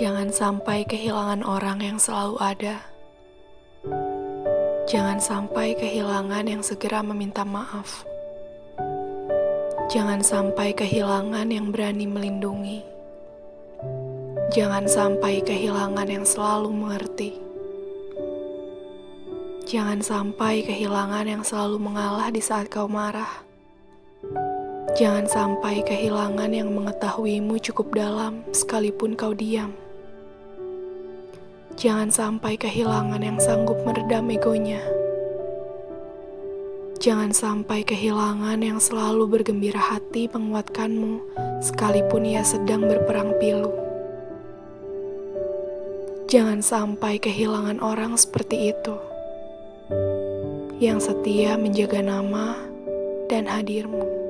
Jangan sampai kehilangan orang yang selalu ada. Jangan sampai kehilangan yang segera meminta maaf. Jangan sampai kehilangan yang berani melindungi. Jangan sampai kehilangan yang selalu mengerti. Jangan sampai kehilangan yang selalu mengalah di saat kau marah. Jangan sampai kehilangan yang mengetahuimu cukup dalam, sekalipun kau diam. Jangan sampai kehilangan yang sanggup meredam egonya. Jangan sampai kehilangan yang selalu bergembira hati menguatkanmu, sekalipun ia sedang berperang pilu. Jangan sampai kehilangan orang seperti itu, yang setia menjaga nama dan hadirmu.